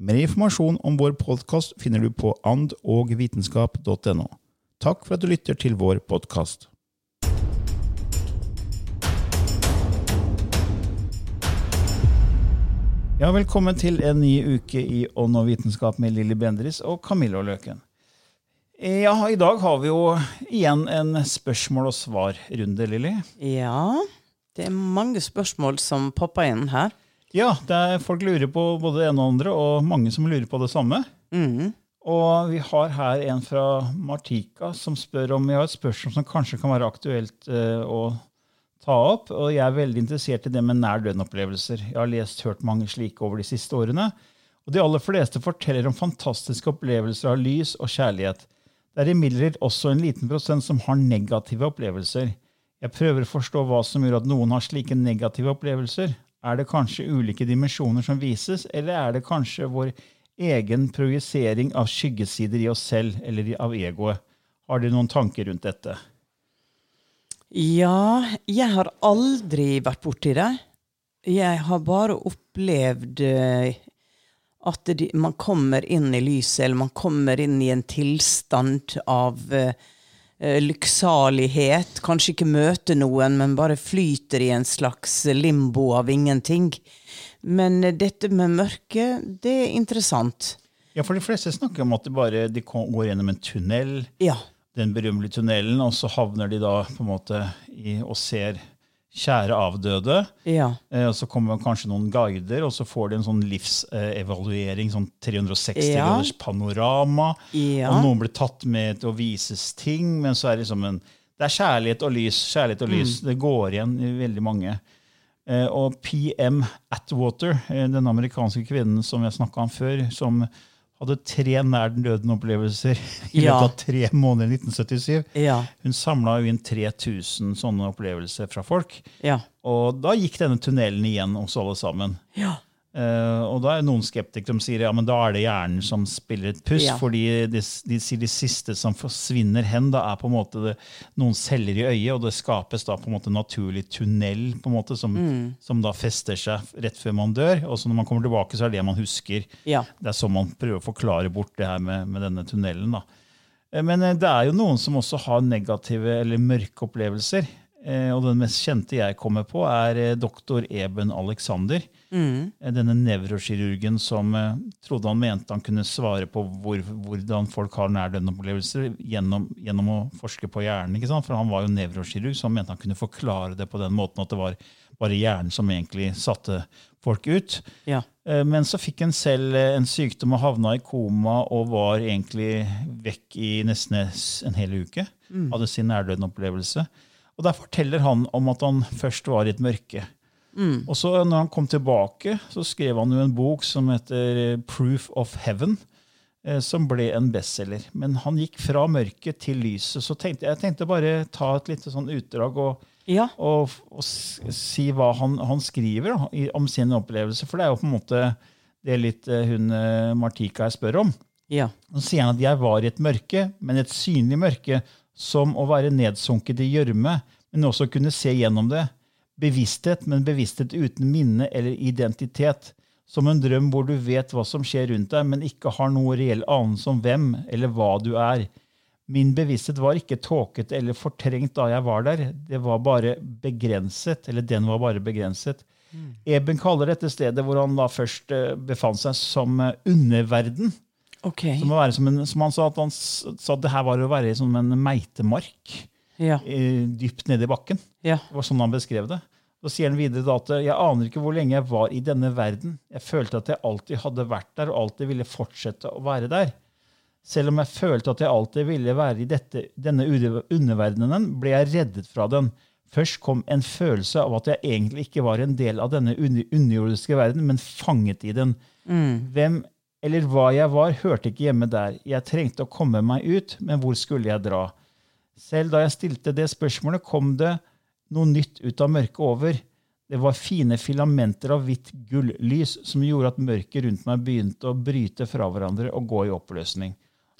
Mer informasjon om vår podkast finner du på andogvitenskap.no. Takk for at du lytter til vår podkast. Ja, velkommen til en ny uke i Ånd og vitenskap med Lilly Bendris og Camillo Løken. Ja, I dag har vi jo igjen en spørsmål og svar-runde, Lilly. Ja, det er mange spørsmål som popper inn her. Ja, er, folk lurer på både det ene og andre, og mange som lurer på det samme. Mm. Og vi har her en fra Martika som spør om vi har et spørsmål som kanskje kan være aktuelt uh, å ta opp. Og jeg er veldig interessert i det med nær døden-opplevelser. Jeg har lest hørt mange slike over de siste årene. Og de aller fleste forteller om fantastiske opplevelser av lys og kjærlighet. Det er imidlertid også en liten prosent som har negative opplevelser. Jeg prøver å forstå hva som gjør at noen har slike negative opplevelser. Er det kanskje ulike dimensjoner som vises, eller er det kanskje vår egen projisering av skyggesider i oss selv eller av egoet? Har dere noen tanker rundt dette? Ja, jeg har aldri vært borti det. Jeg har bare opplevd eh, at man kommer inn i lyset, eller man kommer inn i en tilstand av uh, lykksalighet. Kanskje ikke møte noen, men bare flyter i en slags limbo av ingenting. Men uh, dette med mørket, det er interessant. Ja, for de fleste snakker om at de bare de går gjennom en tunnel. Ja den berømmelige tunnelen, og så havner de da på en måte i, og ser kjære avdøde. Ja. Eh, og Så kommer kanskje noen guider, og så får de en sånn livsevaluering. sånn 360 Ja. graders panorama. Ja. Og noen blir tatt med til å vises ting. Men så er det liksom en Det er kjærlighet og lys. kjærlighet og lys. Mm. Det går igjen i veldig mange. Eh, og PM Atwater, eh, den amerikanske kvinnen som jeg snakka om før, som hadde tre nær den døden-opplevelser i løpet av tre måneder i 1977. Ja. Hun samla inn 3000 sånne opplevelser fra folk. Ja. Og da gikk denne tunnelen igjen hos alle sammen. Ja. Eh, og da er noen skeptikere som sier ja, men da er det hjernen som spiller et puss. Ja. fordi de, de sier de siste som forsvinner hen, da er på en måte det, noen celler i øyet, og det skapes da på en måte naturlig tunnel på en måte som, Mm. som da fester seg rett før man dør. Og så når man kommer tilbake, så er det det man husker. Ja. Det er sånn man prøver å forklare bort det her med, med denne tunnelen. da. Eh, Men eh, det er jo noen som også har negative eller mørke opplevelser. Eh, Og den mest kjente jeg kommer på, er eh, doktor Eben Alexander. Mm. Eh, Denne nevrokirurgen som trodde han mente han kunne svare på hvor, hvordan folk har nærdøden-opplevelser gjennom, gjennom å forske på hjernen. ikke sant? For han var jo nevrokirurg, så han mente han kunne forklare det på den måten at det var bare hjernen som egentlig satte folk ut. Ja. Men så fikk han selv en sykdom og havna i koma og var egentlig vekk i nesten en hel uke. Hadde sin nærdøden-opplevelse. Og Der forteller han om at han først var i et mørke. Og så når han kom tilbake, så skrev han jo en bok som heter eh, Proof of Heaven. eh, Som ble en bestselger. Men han gikk fra mørket til lyset. Så tenkte jeg tenkte bare ta et lite sånn utdrag og, Ja. og, og si hva han, han skriver da, i, om sin opplevelse. For det er jo på en måte det litt eh, hun eh, Martika spør om. Ja. Så sier han at jeg var i et mørke, men et synlig mørke som å være nedsunket i gjørme, men også kunne se gjennom det. Bevissthet, men bevissthet uten minne eller identitet. Som en drøm hvor du vet hva som skjer rundt deg, men ikke har noe reell anelse om hvem eller hva du er. Min bevissthet var ikke tåkete eller fortrengt da jeg var der. Det var bare begrenset, eller den var bare begrenset. Eben kaller dette stedet hvor han da først eh, befant seg, som eh, underverden. Ok. Som, en, som han sa at han sa at det her var å være som en meitemark Ja. dypt nede i bakken. ja. Det var sånn han beskrev det. Så sier han videre da at jeg aner ikke hvor lenge jeg var i denne verden. Jeg følte at jeg alltid hadde vært der og alltid ville fortsette å være der. Selv om jeg følte at jeg alltid ville være i dette, denne underverdenen, ble jeg reddet fra den. Først kom en følelse av at jeg egentlig ikke var en del av denne underjordiske verden, men fanget i den. Hvem eller hva jeg var, hørte ikke hjemme der. Jeg trengte å komme meg ut, men hvor skulle jeg dra? Selv da jeg stilte det spørsmålet, kom det noe nytt ut av mørket over. Det var fine filamenter av hvitt gullys som gjorde at mørket rundt meg begynte å bryte fra hverandre og gå i oppløsning.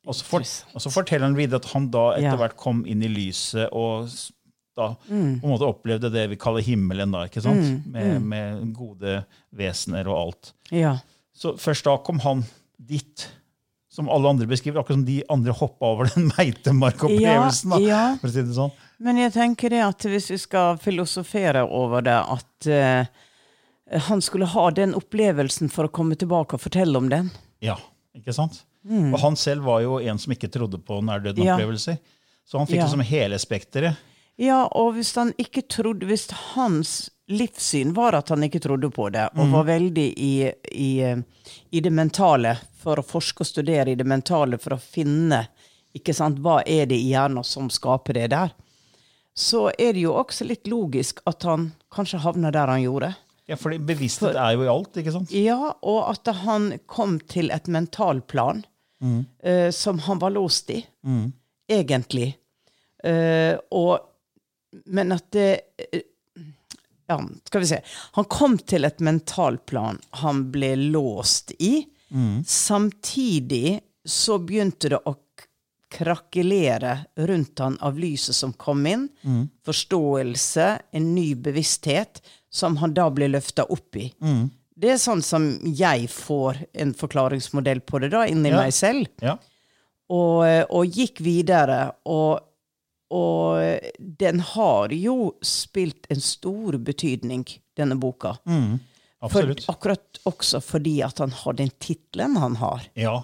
Og så, for, og så forteller han videre at han da etter hvert kom inn i lyset og da da på en måte opplevde det vi kaller himmelen, da, ikke sant? Med, med gode vesener og alt. ja. Så først da kom han dit, som alle andre beskriver, akkurat som de andre hoppa over den meitemarkopplevelsen. Ja, ja. si sånn. Men jeg tenker det at hvis vi skal filosofere over det, at uh, han skulle ha den opplevelsen for å komme tilbake og fortelle om den. Ja, ikke sant? Og han selv var jo en som ikke trodde på Ja. nær-døden-opplevelser. Så han fikk Ja. liksom hele spekteret. Ja, og hvis han ikke trodde Hvis hans livssyn var at han ikke trodde på det, og var veldig i, i, i det mentale, for å forske og studere i det mentale for å finne ikke sant, hva er det i hjernen som skaper det der, så er det jo også litt logisk at han kanskje havna der han gjorde. Ja, for bevissthet er jo i alt, ikke sant? Ja, og at han kom til et mentalplan eh, som han var låst i, egentlig. Uh, og, men at det eh, Ja, skal vi se. Han kom til et mentalplan han ble låst i. Samtidig så begynte det å krakelere rundt han av lyset som kom inn. Forståelse, en ny bevissthet, som han da ble løfta opp i. Det er sånn som jeg får en forklaringsmodell på det, da, inni Ja. meg selv. Ja. Og, og gikk videre. Og, og den har jo spilt en stor betydning, denne boka. Mm, Absolutt. akkurat også fordi at han har den tittelen han har. Ja.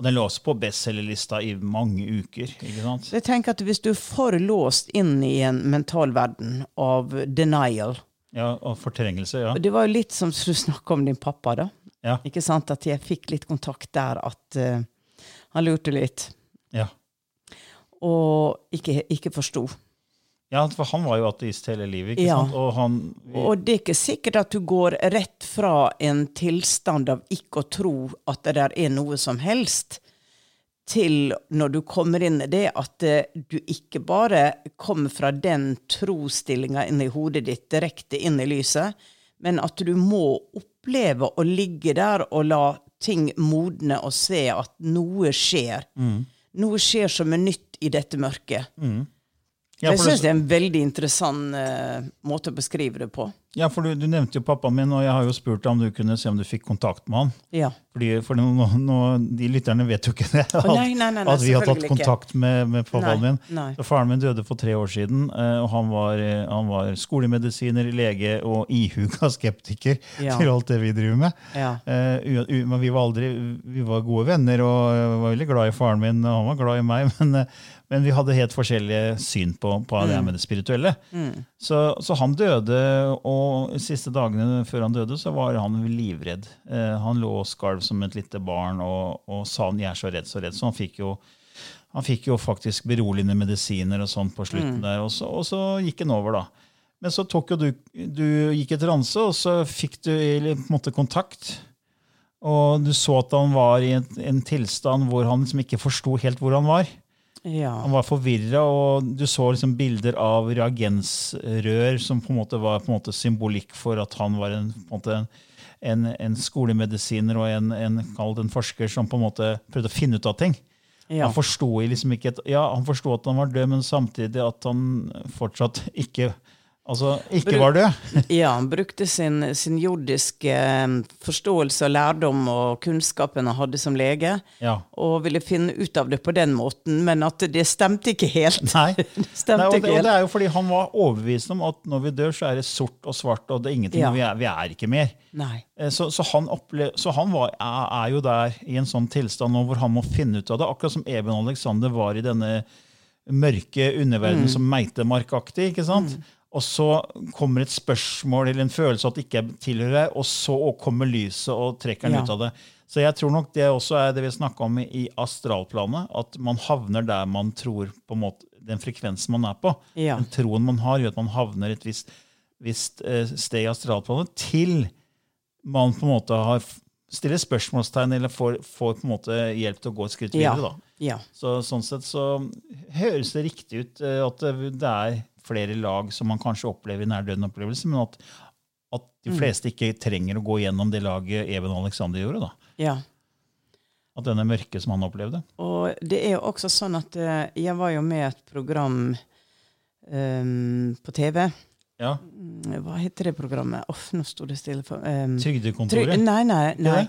Og den lå også på bestselgerlista i mange uker. ikke sant? Jeg tenker at Hvis du er for låst inn i en mental verden av denial Ja, Og fortrengelse. ja. Det var jo litt som du snakka om din pappa, da. Ja. Ikke sant? At jeg fikk litt kontakt der, at uh, han lurte litt. ja. Og ikke, ikke forsto. Ja, for han var jo ateist hele livet. ikke Ja. sant? Og han, Og det er ikke sikkert at du går rett fra en tilstand av ikke å tro at det der er noe som helst, til når du kommer inn i det, at eh, du ikke bare kommer fra den trostillinga inni hodet ditt direkte inn i lyset, men at du må oppleve å ligge der og la ting modne og se at noe skjer. Noe skjer som er nytt i dette mørket. Ja, Jeg syns det er en veldig interessant uh, måte å beskrive det på. ja, for du, du nevnte jo pappaen min, og jeg har jo spurt deg om du kunne se om du fikk kontakt med han. Ja. Fordi, for no, nå, De lytterne vet jo ikke det. At, nei, nei, nei, at vi har tatt kontakt med, med pappaen min. Faren min døde for tre år siden, eh, og han var, eh, han var skolemedisiner, lege og ihuga skeptiker Ja. til alt det vi driver med. Ja. Uh, u- men vi var aldri, vi var gode venner, og var veldig glad i faren min, og han var glad i meg. Men, eh, men vi hadde helt forskjellige syn på, på Mm. det her med det spirituelle. Så, så han døde, og de siste dagene før han døde, så var han livredd. Eh, han lå og skalv som et lite barn og, og sa han, 'jeg er så redd, så redd'. Så han fikk jo, han fikk jo faktisk beroligende medisiner og sånn på slutten der, og så, og så gikk han over, da. Men så tok jo du, du gikk i Ranse, og så fikk du eller, på en måte kontakt. Og du så at han var i en, en tilstand hvor han liksom ikke forsto helt hvor han var. Ja. Han var forvirra, og du så liksom bilder av reagensrør som på en måte var på en måte symbolikk for at han var en, på en, en, en, en skolemedisiner og en, en, en forsker som på en måte prøvde å finne ut av ting. Ja. Han forsto liksom Ja, at han var død, men samtidig at han fortsatt ikke Altså, ikke var død. Ja, han brukte sin, sin jordiske eh, forståelse og lærdom og kunnskapen han hadde som lege, Ja. og ville finne ut av det på den måten, men at det stemte ikke helt. Nei. Det Nei, og, det, ikke og det er jo fordi han var overbevist om at når vi dør, så er det sort og svart, og det er ingenting, Ja. vi er, vi er ikke mer. Nei. Eh, Så, så han, opple så han var, er, er jo der i en sånn tilstand nå hvor han må finne ut av det, akkurat som Eben Alexander var i denne mørke underverdenen Mm. som meitemarkaktig. ikke sant? Og så kommer et spørsmål eller en følelse at det ikke tilhører deg, og så kommer lyset og trekker den Ja. ut av det. Så jeg tror nok det også er det vi snakka om i, astralplanet, at man havner der man tror på en måte, den frekvensen man er på. Ja. Den troen man har, gjør at man havner et visst, visst eh, sted i astralplanet til man på en måte har stiller spørsmålstegn eller får, får på en måte hjelp til å gå et skritt Ja. videre. da. Ja. Så Sånn sett så høres det riktig ut eh, at det er flere lag som man kanskje opplever i nær-døden-opplevelse, men at, at de fleste ikke trenger å gå gjennom det laget Even Alexander gjorde. da. ja. At denne mørke som han opplevde. Og det er jo også sånn at eh, jeg var jo med et program um, på TV. Ja, Mm, Hva heter det programmet? Uff, nå sto det stille. For, um, Trygdekontoret. Tryg- Nei, nei. nei.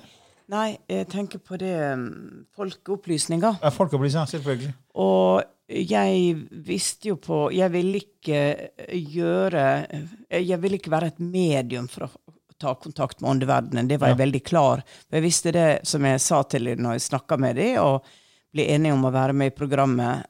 Nei, jeg tenker på det um, Folkeopplysninga. Ja, Folkeopplysning, selvfølgelig. Og jeg visste jo på Jeg ville ikke gjøre Jeg ville ikke være et medium for å ta kontakt med åndeverdenen. Det var jeg Ja. veldig klar. For jeg visste det, som jeg sa til dem når jeg snakka med dem, og ble enige om å være med i programmet,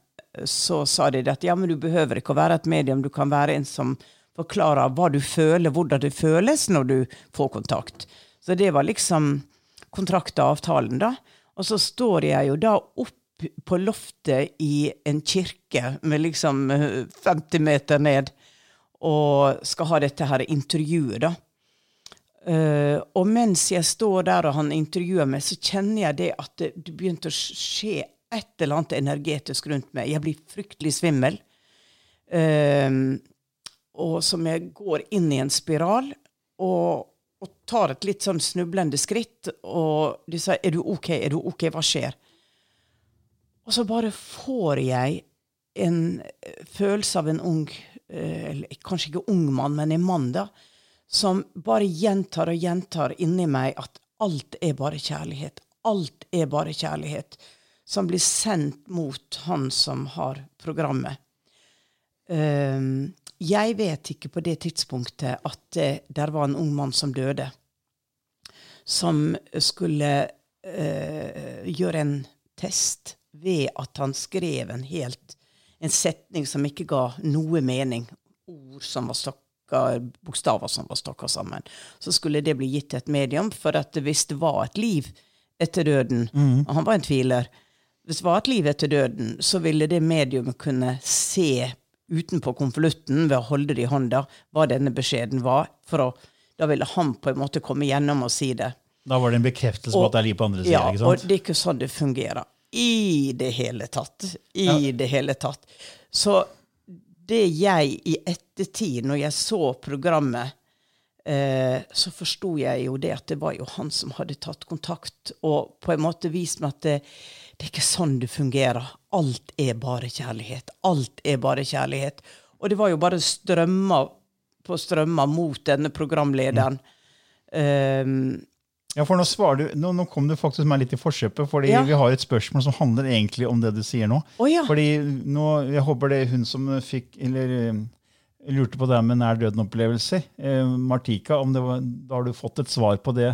så sa de at ja, men du behøver ikke å være et medium. Du kan være en som forklarer hva du føler, hvordan det føles når du får kontakt. Så det var liksom kontrakt og avtalen, da. Og så står jeg jo da opp på loftet i en kirke med liksom eh, 50 meter ned og skal ha dette her intervjuet, da. Uh, og mens jeg står der og han intervjuer meg, så kjenner jeg det at det, det begynte å skje et eller annet energetisk rundt meg. Jeg blir fryktelig svimmel. Uh, og som jeg går inn i en spiral og, og tar et litt sånn snublende skritt. Og de sier 'Er du OK? Er du OK? Hva skjer?' Og så bare får jeg en eh, følelse av en ung eh, eller Kanskje ikke ung mann, men en mann, da. Som bare gjentar og gjentar inni meg at alt er bare kjærlighet. Alt er bare kjærlighet. Som blir sendt mot han som har programmet. Um, jeg vet ikke på det tidspunktet at det der var en ung mann som døde. Som skulle uh, gjøre en test ved at han skrev en helt en setning som ikke ga noe mening. Ord som var stokka, bokstaver som var stokka sammen. Så skulle det bli gitt til et medium, for at hvis det var et liv etter døden Og han var en tviler. Hvis det var et liv etter døden, så ville det mediumet kunne se utenpå konvolutten ved å holde det i hånda hva denne beskjeden var. For å, da ville han på en måte komme gjennom og si det. Da var det en bekreftelse på at det er liv på andre sider Ja, og det er ikke sånn det fungerer. I det hele tatt. I det hele tatt. Så det jeg i ettertid, når jeg så programmet, eh, så forsto jeg jo det at det var jo han som hadde tatt kontakt, og på en måte vist meg at det, det er ikke sånn det fungerer. Alt er bare kjærlighet. Alt er bare kjærlighet. Og det var jo bare strømmer på strømmer mot denne programlederen. Um, Ja, for nå, du, nå, nå kom du faktisk meg litt i forkjøpet, fordi Ja. vi har et spørsmål som handler egentlig om det du sier nå. Å ja. Fordi nå, Jeg håper det er hun som fikk, eller eh, lurte på det med nær døden-opplevelser. Eh, Martika, om det var, da har du fått et svar på det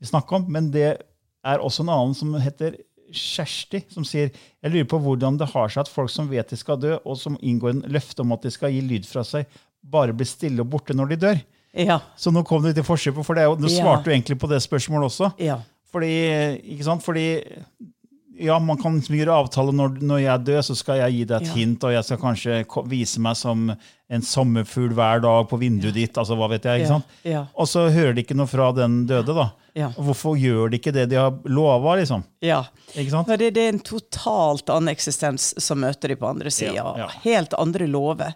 vi snakka om. Men det er også en annen som heter Kjersti, som sier jeg lurer på hvordan det har seg at folk som vet de skal dø, og som inngår en løfte om at de skal gi lyd fra seg, bare blir stille og borte når de dør. Ja. Så nå kom du til forkjøpet, for det du Ja. svarte jo egentlig på det spørsmålet også. Ja. Fordi, ikke sant? Fordi ja, man kan liksom gjøre avtale når, når jeg dør, så skal jeg gi deg et Ja. hint, og jeg skal kanskje vise meg som en sommerfugl hver dag på vinduet ditt. altså hva vet jeg, ikke Ja, sant? ja. Og så hører de ikke noe fra den døde, da. Ja. Hvorfor gjør de ikke det de har lova, liksom? Ja. Ikke sant? Det, det er en totalt annen eksistens som møter de på andre sida. Ja, ja. Helt andre lover.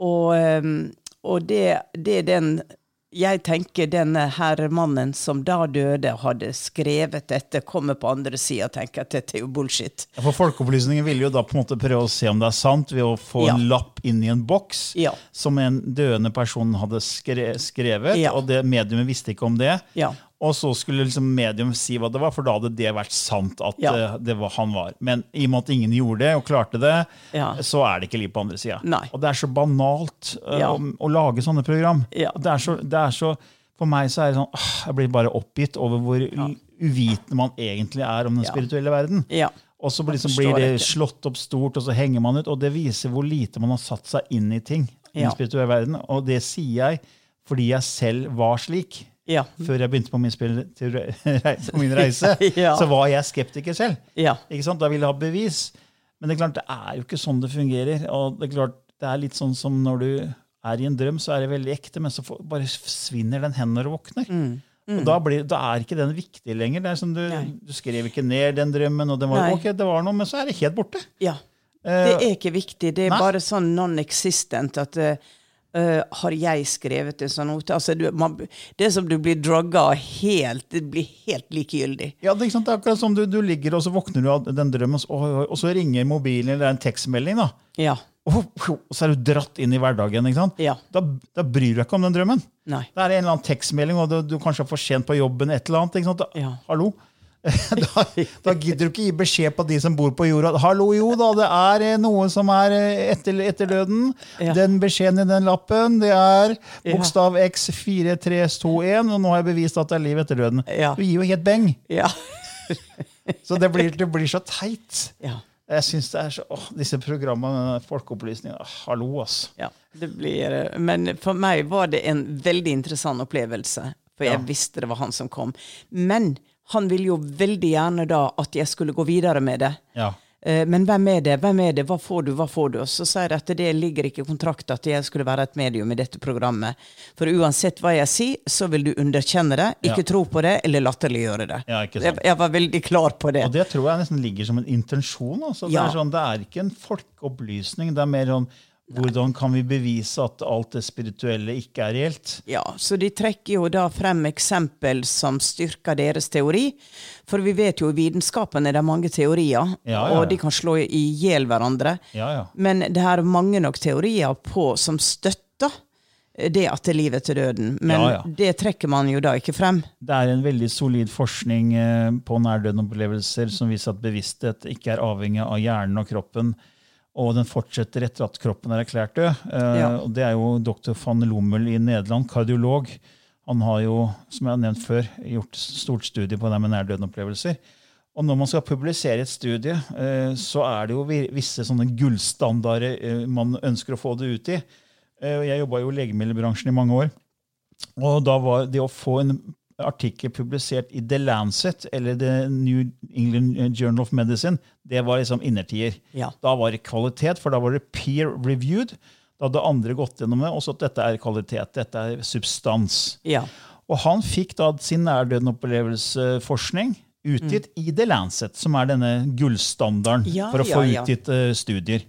Og, ehm, og det, det den jeg tenker denne herremannen som da døde, hadde skrevet dette, kommer på andre sida og tenker at dette er jo bullshit. Ja, For Folkeopplysningen ville jo da på en måte prøve å se om det er sant ved å få Ja. en lapp inn i en boks Ja. som en døende person hadde skre skrevet, Ja. og det mediumet visste ikke om det. Og så skulle liksom medium si hva det var, for da hadde det vært sant at Ja. eh, det var han var. Men i og med at ingen gjorde det og klarte det, Ja. så er det ikke liv på andre sida. Og det er så banalt uh, Ja. å, å lage sånne program. Det, er så, det er så For meg så er det sånn åh, Jeg blir bare oppgitt over hvor uvitende man egentlig er om den spirituelle verden. Og så liksom blir det slått opp stort, og så henger man ut. Og det viser hvor lite man har satt seg inn i ting. i den spirituelle verden. Og det sier jeg fordi jeg selv var slik. Ja. Før jeg begynte på min, på min reise, Ja. så var jeg skeptiker selv. Ja. Ikke sant? Da ville jeg ha bevis. Men det er klart, det er jo ikke sånn det fungerer. Og det er klart, det er litt sånn som når du er i en drøm, så er det veldig ekte, men så får, bare svinner den hen når du våkner. Mm. Og da, blir, da er ikke den viktig lenger. Det er som du, du skrev ikke ned den drømmen, og den var, Nei. ok, det var noe, men så er det helt borte. ja. Eh, Det er ikke viktig. Det er nei. bare sånn non-existent at eh, eh, Har jeg skrevet en sånn note? Altså, du, man, det er som du blir drugga helt Det blir helt likegyldig. Ja, det, er det er akkurat som du, du ligger og så våkner du av den drømmen, og oi, og så ringer mobilen eller det er en tekstmelding. da. Ja. Og, og så er du dratt inn i hverdagen. ikke sant? Ja. Da, da bryr du deg ikke om den drømmen. Nei. Det er en eller annen tekstmelding, og du, du kanskje er for sent på jobben. et eller annet, ikke sant? Da, Ja. Hallo? da, da gidder du ikke gi beskjed på de som bor på jorda. Hallo, jo da, det er eh, noe som er eh, etter, etter døden. Ja. Den beskjeden i den lappen, det er bokstav X4321, og nå har jeg bevist at det er liv etter døden. Ja. Du gir jo helt beng. Ja. Så det blir, det blir så teit. ja. Jeg synes det er så, åh, Disse programmene, folkeopplysning ah, Hallo, ass. Ja, det blir eh, Men for meg var det en veldig interessant opplevelse. For jeg Ja. visste det var han som kom. Men han ville jo veldig gjerne da at jeg skulle gå videre med det. Ja. Eh, Men hvem er det? Hvem er det? Hva får du? Hva får du? Og så sier jeg at det ligger ikke i kontrakten at jeg skulle være et medium i dette programmet. For uansett hva jeg sier, så vil du underkjenne det, ikke Ja. tro på det eller latterliggjøre det. Ja, jeg, jeg var veldig klar på det. Og det tror jeg nesten ligger som en intensjon. Altså. Det, Ja. er sånn, det er ikke en folkeopplysning. Det er mer sånn hvordan kan vi bevise at alt det spirituelle ikke er reelt? Ja, så de trekker jo da frem eksempel som styrker deres teori. For vi vet jo i vitenskapen er det mange teorier, Ja, ja, ja. og de kan slå i hjel hverandre. Ja, ja. Men det er mange nok teorier på som støtter det at det er livet til døden. Men Ja, ja. det trekker man jo da ikke frem. Det er en veldig solid forskning eh, på nærdøden-opplevelser som viser at bevissthet ikke er avhengig av hjernen og kroppen, og den fortsetter etter at kroppen er erklært død. Eh, Ja. Det er jo doktor van Lommel i Nederland, kardiolog. Han har jo, som jeg har nevnt før, gjort stort studie på det med nærdøden-opplevelser. Og når man skal publisere et studie, eh, så er det jo visse sånne gullstandarder eh, man ønsker å få det ut i. Jeg jobba jo i legemiddelbransjen i mange år. Og da var det å få en artikkel publisert i The Lancet eller The New England Journal of Medicine, det var liksom innertier. Ja. Da var det kvalitet, for da var det peer-reviewed. Da hadde andre gått gjennom det, også at dette er kvalitet, dette er substans. Ja. Og han fikk da sin nærdøden-opplevelsesforskning utgitt i The Lancet, som er denne gullstandarden Ja, for å få ja, ja. utgitt eh, studier.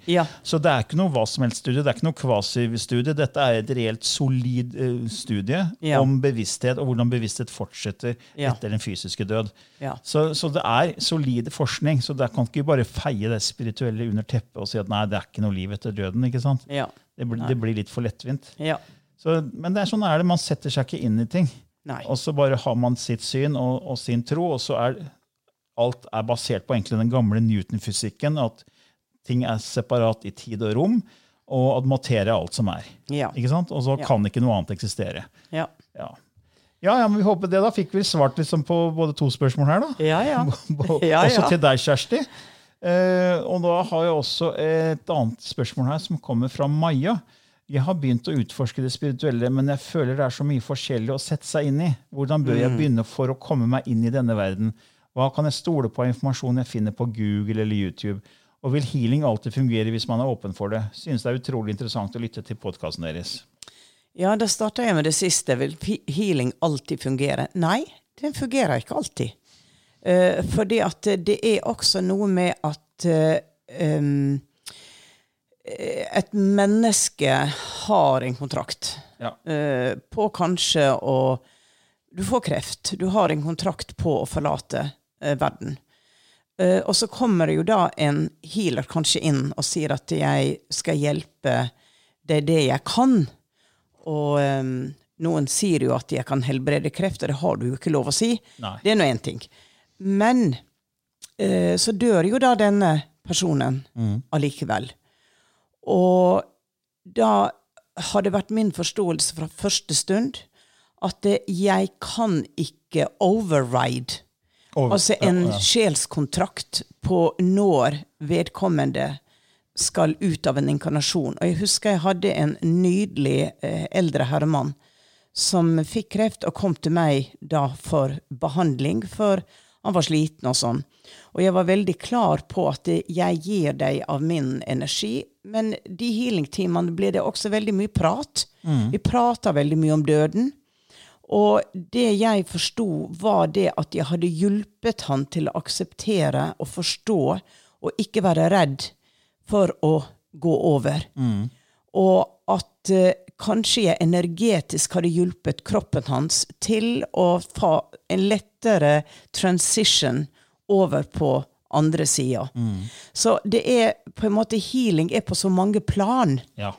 Så det er ikke noe hva som helst studie, det er ikke noe kvasivstudie. Dette er et reelt solid eh, studie om bevissthet og hvordan bevissthet fortsetter etter den fysiske død. Så, så det er solid forskning, så der kan ikke bare feie det spirituelle under teppet og si at nei, det er ikke noe liv etter døden. ikke sant? Det, blir- det blir litt for lettvint. Så, men det er sånn er det, man setter seg ikke inn i ting. Nei. Og så bare har man sitt syn og, og sin tro, og så er alt er basert på egentlig den gamle Newton-fysikken, at ting er separat i tid og rom, og at materie er alt som er. Ja. Ikke sant? Og så Ja. kan ikke noe annet eksistere. Ja. Ja. Ja, ja, men vi håper det. Da fikk vi svart liksom på både to spørsmål her. da. Ja, ja. Også til deg, Kjersti. Eh, og da har jeg også et annet spørsmål her, som kommer fra Maja. Jeg har begynt å utforske det spirituelle, men jeg føler det er så mye forskjellig å sette seg inn i. Hvordan bør Mm. jeg begynne for å komme meg inn i denne verden? Hva kan jeg stole på av informasjon jeg finner på Google eller YouTube? Og vil healing alltid fungere hvis man er åpen for det? Synes det er utrolig interessant å lytte til podkasten deres. Ja, da starter jeg med det siste. Vil healing alltid fungere? Nei, den fungerer ikke alltid. Uh, fordi at det er også noe med at uh, eh, et menneske har en kontrakt. Ja. uh, på kanskje å Du får kreft. Du har en kontrakt på å forlate uh, verden. Uh, og så kommer det jo da en healer kanskje inn og sier at jeg skal hjelpe det er det jeg kan. Og um, noen sier jo at jeg kan helbrede kreft, og det har du jo ikke lov å si. Nei. Det er nå én ting. Men eh, så dør jo da denne personen allikevel. Og da har det vært min forståelse fra første stund at det, jeg kan ikke override Over- Altså en ja, ja. sjelskontrakt på når vedkommende skal ut av en inkarnasjon. Og jeg husker jeg hadde en nydelig eh, eldre herremann som fikk kreft og kom til meg da for behandling, for han var sliten og sånn. Og jeg var veldig klar på at jeg gir deg av min energi, men de healingtimene ble det også veldig mye prat. Vi prata veldig mye om døden. Og det jeg forsto, var det at jeg hadde hjulpet han til å akseptere og forstå, og ikke være redd for å gå over. Og at eh, kanskje jeg energetisk hadde hjulpet kroppen hans til å få en lettere transition over på andre sida. Så det er på en måte healing er på så mange plan. Ja.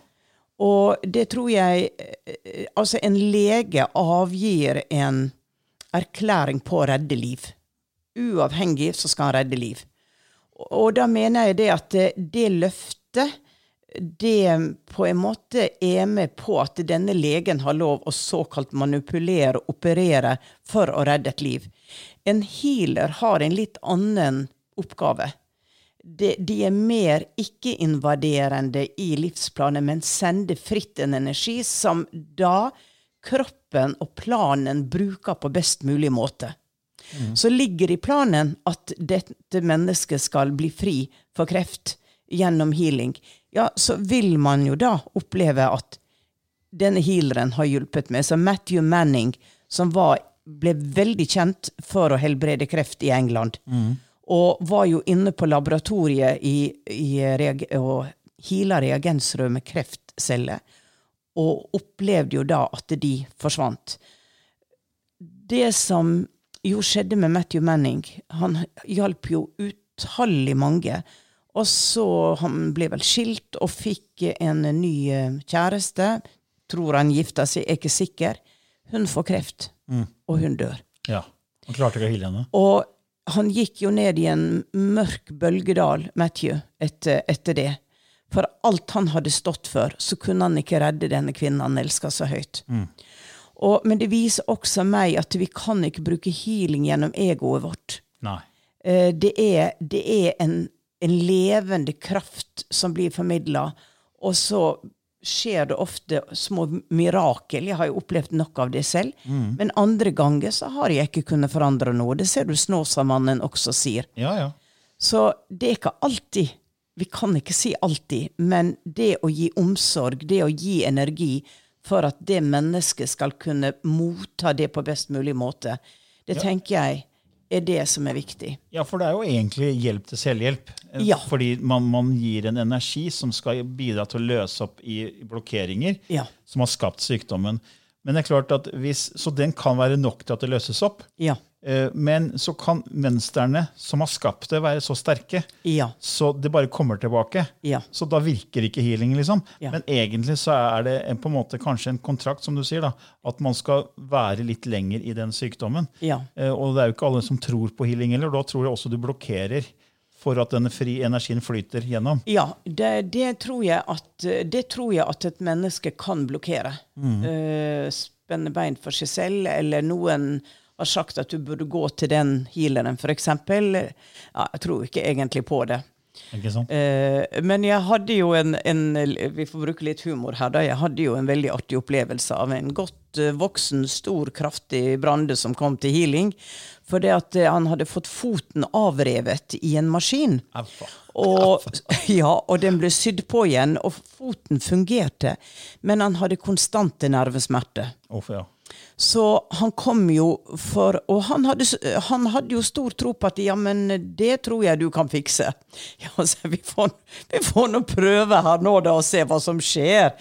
Og det tror jeg eh, Altså, en lege avgir en erklæring på å redde liv. Uavhengig så skal han redde liv. Og da mener jeg det at det, det løftet det på en måte er med på at denne legen har lov å såkalt manipulere og operere for å redde et liv. En healer har en litt annen oppgave. De, de er mer ikke-invaderende i livsplanen, men sender fritt en energi som da kroppen og planen bruker på best mulig måte. Så ligger i planen at dette mennesket skal bli fri for kreft gjennom healing. Ja, så vil man jo da oppleve at denne healeren har hjulpet meg. Så Matthew Manning, som var, ble veldig kjent for å helbrede kreft i England, og var jo inne på laboratoriet i, i og heala reagensrør med kreftceller, og opplevde jo da at de forsvant. Det som jo skjedde med Matthew Manning, han hjalp jo utallig mange. Og så han ble vel skilt og fikk en ny eh, kjæreste. Tror han gifta seg, er ikke sikker. Hun får kreft, og hun dør. ja. Han klarte ikke å hille henne. Og han gikk jo ned i en mørk bølgedal, Matthew, etter, etter det. For alt han hadde stått for, så kunne han ikke redde denne kvinnen han elska så høyt. Og, men det viser også meg at vi kan ikke bruke healing gjennom egoet vårt. Nei. Eh, det er, det er en, en levende kraft som blir formidla, og så skjer det ofte små mirakel. Jeg har jo opplevd noe av det selv. Men andre ganger så har jeg ikke kunnet forandre noe. Det ser du Snåsamannen også sier. Ja, ja. Så det er ikke alltid Vi kan ikke si alltid, men det å gi omsorg, det å gi energi for at det mennesket skal kunne motta det på best mulig måte, det tenker jeg er det som er viktig. Ja, for det er jo egentlig hjelp til selvhjelp. Eh, Ja. Fordi man, man gir en energi som skal bidra til å løse opp i blokkeringer Ja. som har skapt sykdommen. Men det er klart at hvis, Så den kan være nok til at det løses opp. Ja. Eh, Men så kan mønstrene som har skapt det, være så sterke, Ja. så det bare kommer tilbake. Ja. Så da virker ikke healing, liksom. Ja. Men egentlig så er det en, på en måte kanskje en kontrakt, som du sier, da, at man skal være litt lenger i den sykdommen. Ja. Eh, Og det er jo ikke alle som tror på healing heller. Da tror jeg også du blokkerer for at denne fri energien flyter gjennom. Ja, det, det, tror jeg at, det tror jeg at et menneske kan blokkere. Eh, spenne bein for seg selv, eller noen har sagt at du burde gå til den healeren, f.eks. Ja, jeg tror ikke egentlig på det. Ikke sant? Eh, men jeg hadde jo en, en Vi får bruke litt humor her, da. Jeg hadde jo en veldig artig opplevelse av en godt eh, voksen, stor, kraftig Brande som kom til healing. For det at eh, han hadde fått foten avrevet i en maskin. Og, ja, og den ble sydd på igjen, og foten fungerte. Men han hadde konstante nervesmerter. Oh, ja. Så han kom jo for Og han hadde, han hadde jo stor tro på at ja, men det tror jeg du kan fikse. Ja, så vi får, vi får nå prøve her nå da og se hva som skjer.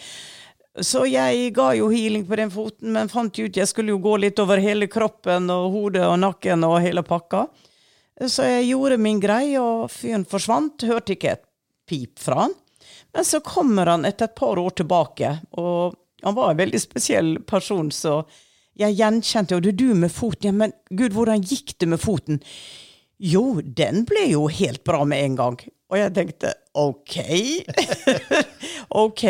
Så jeg ga jo healing på den foten, men fant ut jeg skulle jo gå litt over hele kroppen og hodet og nakken og hele pakka. Så jeg gjorde min greie, og fyren forsvant. Hørte ikke et pip fra han. Men så kommer han etter et par år tilbake, og han var en veldig spesiell person, så jeg gjenkjente jo det du med foten. Ja, men gud, hvordan gikk det med foten? Jo, den ble jo helt bra med en gang. Og jeg tenkte OK. ok.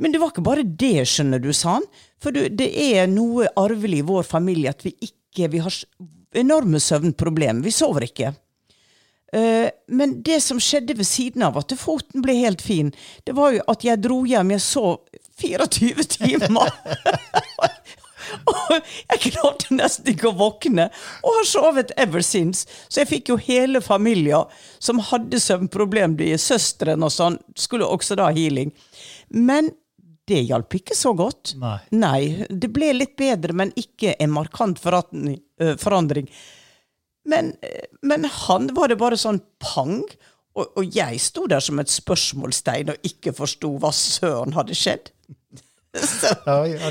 Men det var ikke bare det, skjønner du, sa han. For du, det er noe arvelig i vår familie at vi ikke vi har enorme søvnproblemer. Vi sover ikke. Uh, men det som skjedde ved siden av at foten ble helt fin, det var jo at jeg dro hjem. Jeg sov 24 timer. Og jeg klarte nesten ikke å våkne, og har sovet ever since. Så jeg fikk jo hele familien som hadde søvnproblem, de søstrene og sånn, skulle også da ha healing. Men det hjalp ikke så godt. Nei. Nei. Det ble litt bedre, men ikke en markant forandring. Men, men han var det bare sånn pang. Og, og jeg sto der som et spørsmålstegn og ikke forsto hva søren hadde skjedd. Så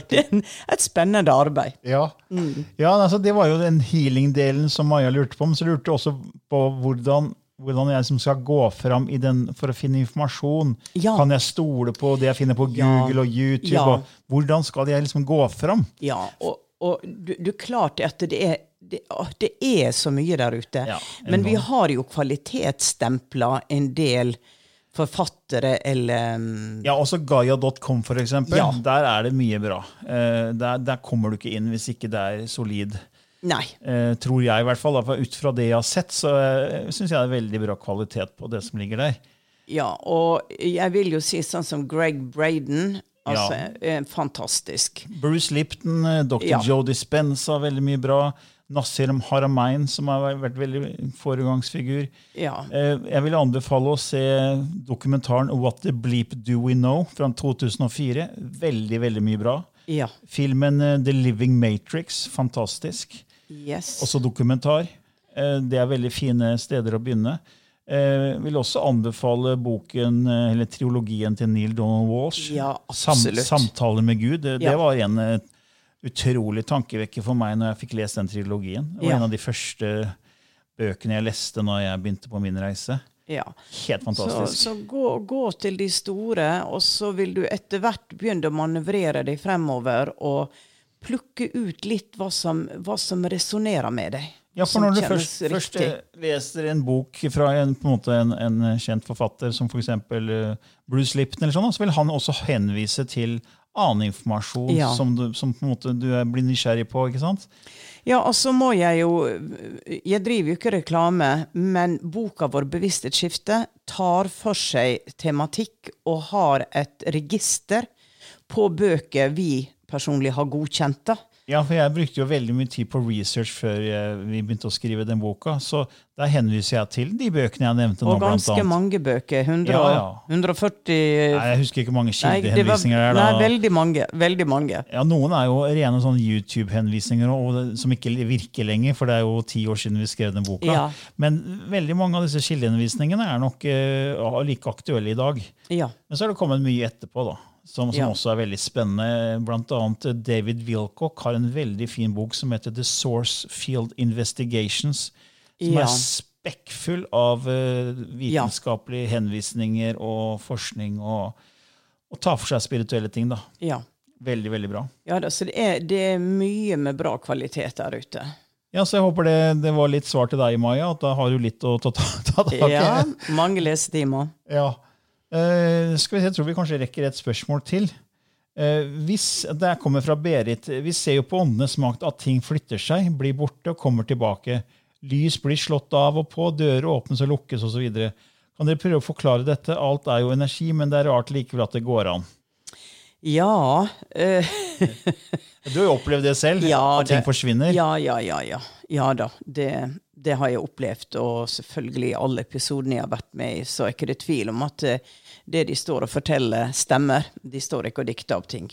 det er et spennende arbeid. Ja, mm. ja altså, det var jo den healing-delen som Maja lurte på. Men så lurte også på hvordan, hvordan jeg som skal gå fram den, for å finne informasjon. Ja. Kan jeg stole på det jeg finner på Google og YouTube? Og hvordan skal jeg liksom gå fram? Ja, og, og du, du klart at det er det, det, er så mye der ute. Men vi har jo kvalitetsstempla en del forfattere eller um, Ja, også Gaia.com, for eksempel. Ja. Der er det mye bra. Uh, der, der, kommer du ikke inn hvis ikke det er solid. Nei. Uh, tror jeg, i hvert fall. for Ut fra det jeg har sett, så uh, syns jeg det er veldig bra kvalitet på det som ligger der. Ja, og jeg vil jo si sånn som Greg Braden. Altså, ja. fantastisk. Bruce Lipton, dr. Ja. Joe Dispenza, veldig mye bra. Nasir Haramein, som har vært veldig foregangsfigur. Ja. Eh, jeg vil anbefale å se dokumentaren What the Bleep Do We Know fra 2004. Veldig, veldig mye bra. Ja. Filmen eh, The Living Matrix, fantastisk. Yes. Også dokumentar. Eh, det er veldig fine steder å begynne. Jeg vil også anbefale boken, eller triologien til Neil Donald Walsh. Ja. Sam, 'Samtaler med Gud'. Det, ja. det var en utrolig tankevekker for meg når jeg fikk lest den trilogien. Det var ja. en av de første bøkene jeg leste når jeg begynte på min reise. Ja. Helt fantastisk. Så, så gå, gå, til de store, og så vil du etter hvert begynne å manøvrere deg fremover og plukke ut litt hva som, hva som resonnerer med deg. Ja, for når du først, først, leser en bok fra en, en, en, en kjent forfatter som f.eks. For uh, Bruce Lipton, eller sånn, så vil han også henvise til annen informasjon ja. som, du, som du blir nysgjerrig på. ikke sant? Ja, og så må jeg jo Jeg driver jo ikke reklame, men boka vår 'Bevissthetsskifte' tar for seg tematikk og har et register på bøker vi personlig har godkjent. Ja, for jeg brukte jo veldig mye tid på research før vi begynte å skrive den boka. Så der henviser jeg til de bøkene jeg nevnte nå. Og ganske mange bøker. 100, ja, ja. 140 Nei, Jeg husker ikke mange kildehenvisninger det er. Nei, veldig mange. veldig mange. Ja, Noen er jo rene sånn YouTube-henvisninger som ikke virker lenger, for det er jo ti år siden vi skrev den boka. Ja. Men veldig mange av disse kildehenvisningene er nok uh, like aktuelle i dag. Ja. Men så har det kommet mye etterpå. da som, som ja. også er veldig spennende. Blant annet eh, David Wilcock har en veldig fin bok som heter The Source Field Investigations. Som ja. er spekkfull av uh, vitenskapelige henvisninger og forskning. Og, og tar for seg spirituelle ting. da. Ja. Veldig, veldig bra. Ja, da, så det er, det er, mye med bra kvalitet der ute. Ja, så Jeg håper det, det var litt svar til deg, Maja. at Da har du litt å ta tak i. Ja, mange lesetimer. Ja. Uh, skal vi se, Jeg tror vi kanskje rekker et spørsmål til. Uh, hvis, Det kommer fra Berit. Vi ser jo på åndenes makt at ting flytter seg, blir borte og kommer tilbake. Lys blir slått av og på, dører åpnes og lukkes osv. Kan dere prøve å forklare dette? Alt er jo energi, men det er rart likevel at det går an. Ja uh, Du har jo opplevd det selv? Ja, at ting det, forsvinner? Ja, ja, ja. Ja, ja da. Det, det har jeg opplevd, og selvfølgelig i alle episodene jeg har vært med i, så er ikke det tvil om at eh, det de står og forteller, stemmer. De står ikke og dikter opp ting.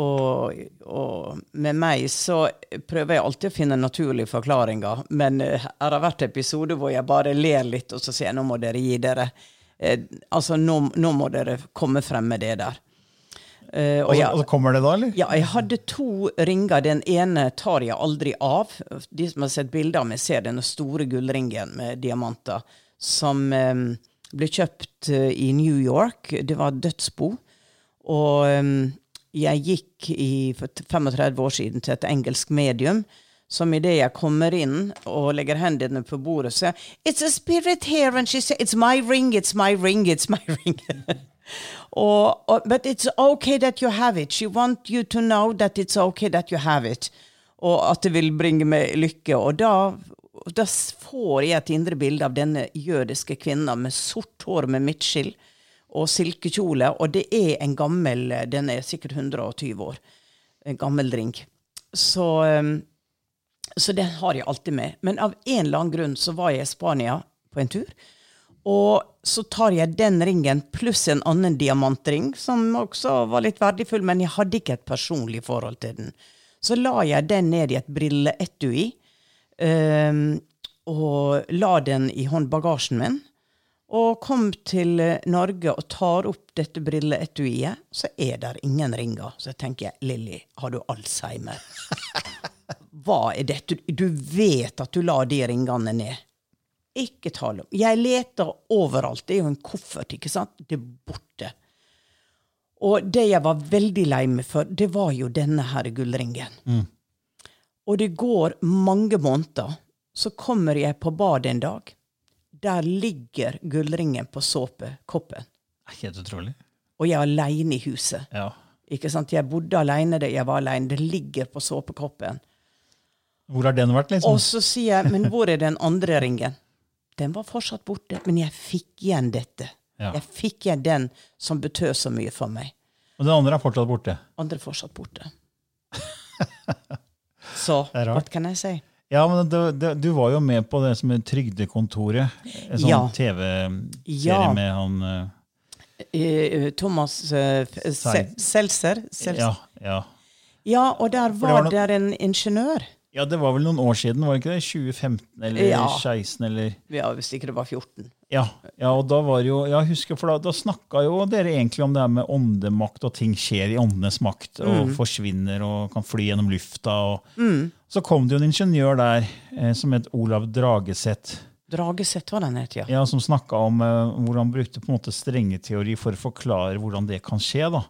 Og, og, med meg så prøver jeg alltid å finne naturlige forklaringer, men det har vært episoder hvor jeg bare ler litt, og så sier jeg nå må dere gi dere. Uh, altså, nå, nå, må dere komme frem med det der. Eh, og Og så, jeg- og så kommer det da, eller? ja, jeg hadde to ringer. Den ene tar jeg aldri av. De som har sett bilder av meg, ser denne store gullringen med diamanter som um, ble kjøpt uh, i New York. Det var dødsbo. Og um, jeg gikk i, for 35 år siden til et engelsk medium. Som idet jeg kommer inn og legger hendene på bordet, sier It's a spirit here, and she says It's my ring, it's my ring, it's my ring. Og, or, but it's okay that you have it. She wants you to know that it's okay that you have it. Og at det vil bringe meg lykke. Og da, da får jeg et indre bilde av denne jødiske kvinna med sort hår med midtskill og silkekjole. Og det er en gammel Den er sikkert 120 år. En gammel drink. Så, um, så den har jeg alltid med. Men av en eller annen grunn så var jeg i Spania på en tur. Og så tar jeg den ringen pluss en annen diamantring, som også var litt verdifull, men jeg hadde ikke et personlig forhold til den. Så la jeg den ned i et brilleetui, um, og la den i håndbagasjen min. Og kom til Norge og tar opp dette brilleetuiet, så er der ingen ringer. Så jeg tenker jeg, Lilly, har du alzheimer? Hva er dette? Du vet at du la de ringene ned. Ikke tale om. Jeg leter overalt. Det er jo en koffert, ikke sant? Det er borte. Og det jeg var veldig lei meg for, det var jo denne her gullringen. Og det går mange måneder. Så kommer jeg på badet en dag. Der ligger gullringen på såpekoppen. Helt utrolig. Og jeg er aleine i huset. Ja. Ikke sant? Jeg bodde aleine, jeg var aleine. Det ligger på såpekoppen. Hvor har den vært, liksom? Og så sier jeg, men hvor er den andre ringen? Den var fortsatt borte, men jeg fikk igjen dette. Ja. Jeg fikk igjen den som betød så mye for meg. Og den andre er fortsatt borte. Andre er fortsatt borte. Så hva kan jeg si? Ja, men du, du, var jo med på det som er Trygdekontoret. En sånn Ja. TV-serie Ja. med han Eh, Thomas uh. Seltzer. Ja, ja. Ja, og der var var noen... der en ingeniør. Ja, det var vel noen år siden, var det ikke det? 2015 eller Ja. 2016 eller Ja, Hvis ikke det var 14. Ja, ja og da var jo Jeg husker, for da, da snakka jo dere egentlig om det her med åndemakt, og ting skjer i åndenes makt, og Mm. forsvinner og kan fly gjennom lufta. og Så kom det jo en ingeniør der eh, som het Olav Drageseth. Dragesett var den het, ja. Ja, som snakka om eh, hvordan han brukte på en måte strengeteori for å forklare hvordan det kan skje. da.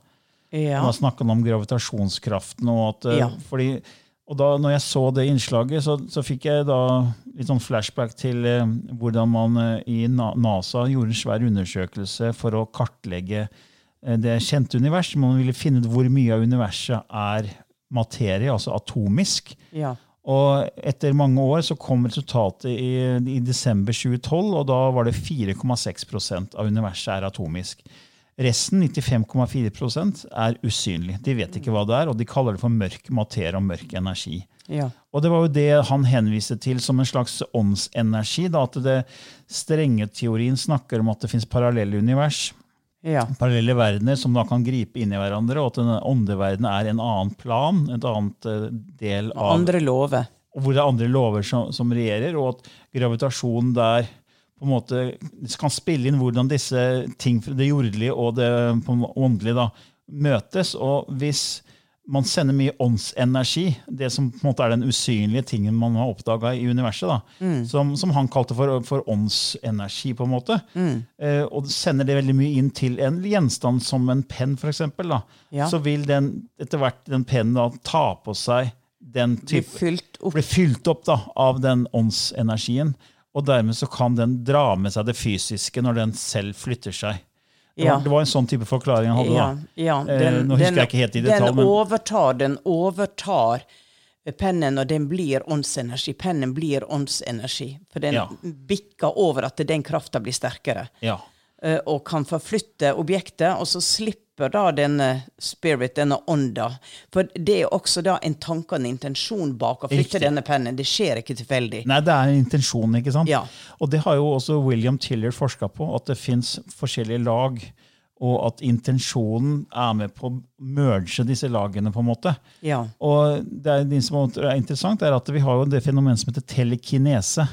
Ja. Da snakka han om gravitasjonskraften. Og at, eh, Ja. fordi, og da når jeg så det innslaget, så, så fikk jeg da litt sånn flashback til eh, hvordan man eh, i NASA gjorde en svær undersøkelse for å kartlegge eh, det kjente universet. Man ville finne ut hvor mye av universet er materie, altså atomisk. ja. Og etter mange år så kom resultatet i, i desember 2012, og da var det 4,6% av universet er atomisk. Resten, 95,4% er usynlig. De vet ikke hva det er, og de kaller det for mørk materie og mørk energi. ja. Og det var jo det han henviste til som en slags åndsenergi. Da, at det strenge teorien snakker om at det fins parallelle univers ja. parallelle verdener som da kan gripe inn i hverandre, og at denne åndeverdenen er en annen plan, et annet eh, del av Andre lover. hvor det er andre lover som, som regjerer, og at gravitasjonen der på en måte kan spille inn hvordan disse ting, det jordelige og det åndelige, da, møtes. Og hvis man sender mye åndsenergi, det som på en måte er den usynlige tingen man har oppdaga i universet, da, som, som han kalte for, for åndsenergi, på en måte, eh, og sender det veldig mye inn til en gjenstand som en penn, f.eks., Ja. så vil den etter hvert den pennen da ta på seg den Blir fylt opp. blir fylt opp da, av den åndsenergien. Og dermed så kan den dra med seg det fysiske når den selv flytter seg. Det var, Ja. det var en sånn type forklaring han hadde. Ja, da. Den, Eh, nå husker jeg ikke helt i detalj, den men- overtar, den overtar pennen, og den blir åndsenergi. Pennen blir åndsenergi. For den Ja. bikker over at den krafta blir sterkere. Ja. eh, Og kan forflytte objektet, og så slipper da denne spirit, denne ånda. For det er også da en tanke og en intensjon bak å flytte Riktig. denne pennen. Det skjer ikke tilfeldig. Nei, det er en intensjon, ikke sant? Ja. Og det har jo også William Tiller forska på, at det fins forskjellige lag. Og at intensjonen er med på å merge disse lagene. på en måte. Ja. Og det, er, det som er interessant, er at vi har jo det fenomenet som heter telekinese.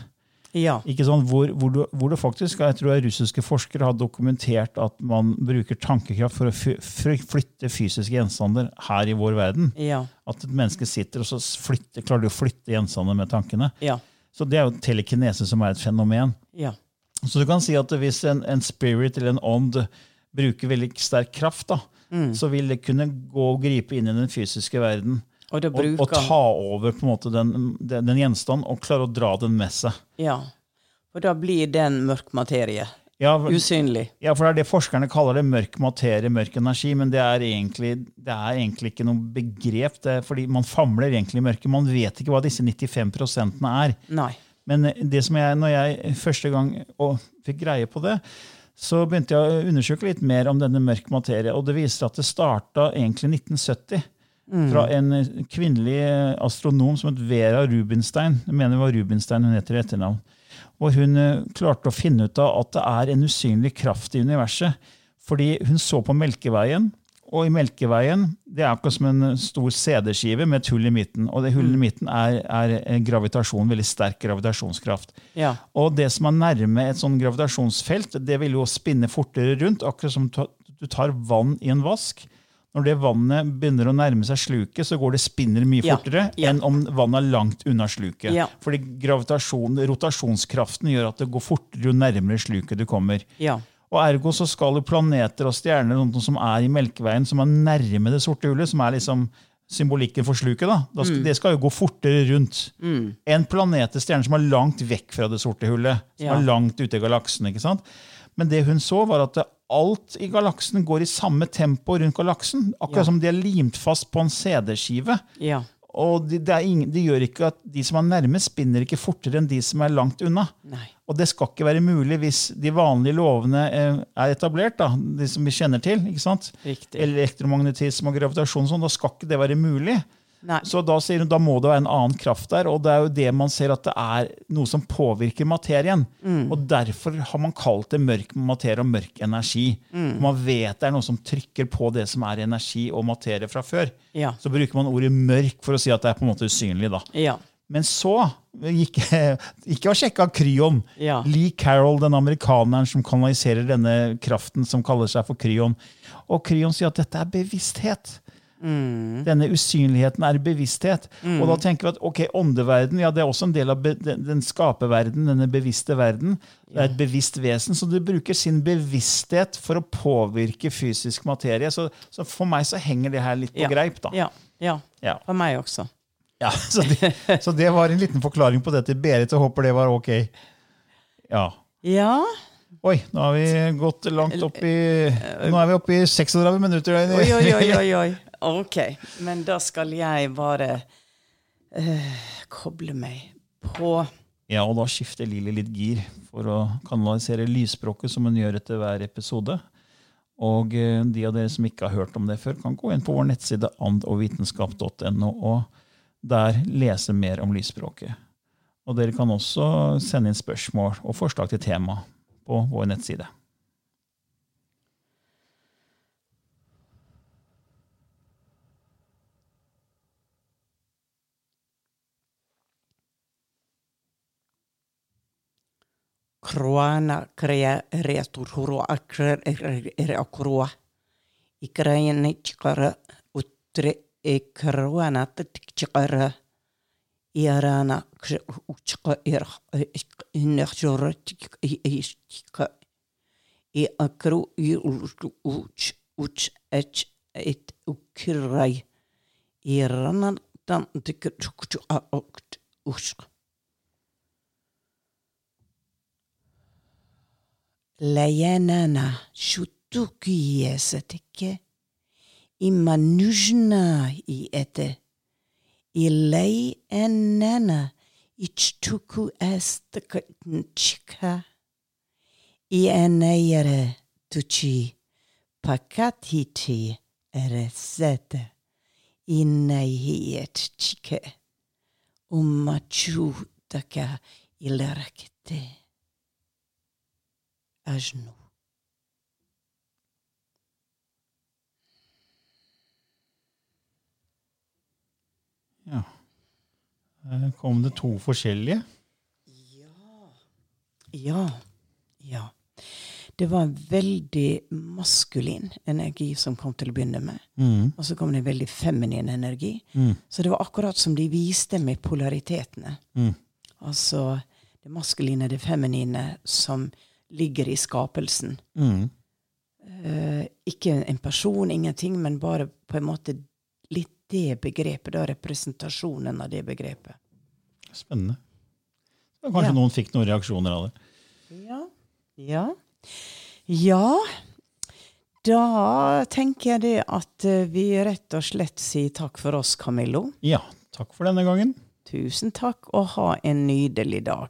Ja. Ikke sånn, hvor, hvor, du, hvor det faktisk, jeg tror russiske forskere har dokumentert at man bruker tankekraft for å flytte fysiske gjenstander her i vår verden. Ja. At et menneske sitter og så flytter, klarer de å flytte gjenstander med tankene. Ja. Så det er jo telekinese som er et fenomen. Ja. Så du kan si at hvis en, en spirit eller en ånd bruker veldig sterk kraft, da, Mm. så vil det kunne gå og gripe inn i den fysiske verden. Og Og, og ta over på en måte den, den, den gjenstanden og klare å dra den med seg. Ja. For da blir den mørk materie. Ja, Usynlig. Ja, for det er det forskerne kaller det mørk materie, mørk energi, men det er egentlig, det er egentlig ikke noe begrep. Det fordi man famler egentlig i mørket. Man vet ikke hva disse 95% er. Nei. Men det som jeg, når jeg første gang å, fikk greie på det, så begynte jeg å undersøke litt mer om denne mørk materie. Og det viser at det starta egentlig i 1970. Fra en kvinnelig astronom som het Vera Rubinstein. Jeg mener det var Rubinstein hun heter i etternavn. Og hun eh, klarte å finne ut av at det er en usynlig kraft i universet. Fordi hun så på Melkeveien, og i Melkeveien det er akkurat som en stor CD-skive med et hull i midten. Og det hullet i midten er, er gravitasjon, veldig sterk gravitasjonskraft. Ja. Og det som er nærme et sånn gravitasjonsfelt, det vil jo spinne fortere rundt, akkurat som du tar vann i en vask. Når det vannet begynner å nærme seg sluket, så går det spinner mye Ja, fortere ja. enn om vannet er langt unna sluket. Ja. Fordi gravitasjon, rotasjonskraften gjør at det går fortere jo nærmere sluket du kommer. Ja. Og ergo så skal jo planeter og stjerner noe som er i Melkeveien, som er nærme det sorte hullet, som er liksom symbolikken for sluket, da, da skal, det skal jo gå fortere rundt. En planet eller stjerne som er langt vekk fra det sorte hullet, som er langt ute i galaksen. ikke sant? Men det hun så, var at alt i galaksen går i samme tempo rundt galaksen. Akkurat Ja. som de er limt fast på en CD-skive. Ja. Og de, det, er ingen, de gjør ikke at de som er nærme, spinner ikke fortere enn de som er langt unna. Nei. Og det skal ikke være mulig hvis de vanlige lovene eh, er etablert, da, de som vi kjenner til. ikke sant? Riktig. Elektromagnetisme og gravitasjon, og sånn, da skal ikke det være mulig. Nei. Så da sier hun, da må det være en annen kraft der, og det er jo det man ser at det er noe som påvirker materien. Mm. Og derfor har man kalt det mørk materie og mørk energi. Mm. Man vet det er noe som trykker på det som er energi og materie fra før. Ja. Så bruker man ordet mørk for å si at det er på en måte usynlig. da. Ja. Men så gikk Ikke å sjekke Kryon. Ja. Lee Carroll, den amerikaneren som kanaliserer denne kraften som kaller seg for Kryon. Og Kryon sier at dette er bevissthet. Denne usynligheten er bevissthet. Og da tenker vi at ok, åndeverden ja, det er også en del av den, den skaperverden, denne bevisste verden. Det er et bevisst vesen, så det bruker sin bevissthet for å påvirke fysisk materie. Så, så for meg så henger det her litt på Ja. greip. da. Ja. ja. Ja. For meg også. Ja, så det, så det var en liten forklaring på det til Berit. Jeg håper det var ok. Ja. Ja. Oi, nå har vi gått langt opp i Nå er vi oppe i 36 minutter. Oi, oi, oi, oi, oi. Ok, men da skal jeg bare uh, koble meg på Ja, og da skifter Lili litt gir for å kanalisere lysspråket, som hun gjør etter hver episode. Og uh, de av dere som ikke har hørt om det før, kan gå inn på vår nettside andogvitenskap.no og der lese mer om lysspråket. Og dere kan også sende inn spørsmål og forslag til tema på vår nettside. Kroana krea retur huro akrer er akroa. I kreien chikara utre e kroana chikara. I arana uchka er nechjora chika. I akru i uch uch et ukrai. I rana dan tikir chukchu a uch. Layanana shutukiesetike imanujna i ete I enana ichtuku estakachika i enayere tuchi pakatiti eresete inahiet chike. Umachu taka ilarakete à genoux. Ja. Her kom det to forskjellige. Ja. Ja. Ja. Det var en veldig maskulin energi som kom til å begynne med. Og så kom det en veldig feminin energi. Så det var akkurat som de viste meg polaritetene. Altså det maskuline, det feminine, som ligger i skapelsen. Eh, ikke en person, ingenting, men bare på en måte litt det begrepet, da representasjonen av det begrepet. Spennende. Kanskje Ja. noen fikk noen reaksjoner av det. Ja. Ja. Ja. Da tenker jeg det at eh, vi rett og slett sier takk for oss, Camillo. Ja, takk for denne gangen. Tusen takk, og ha en nydelig dag.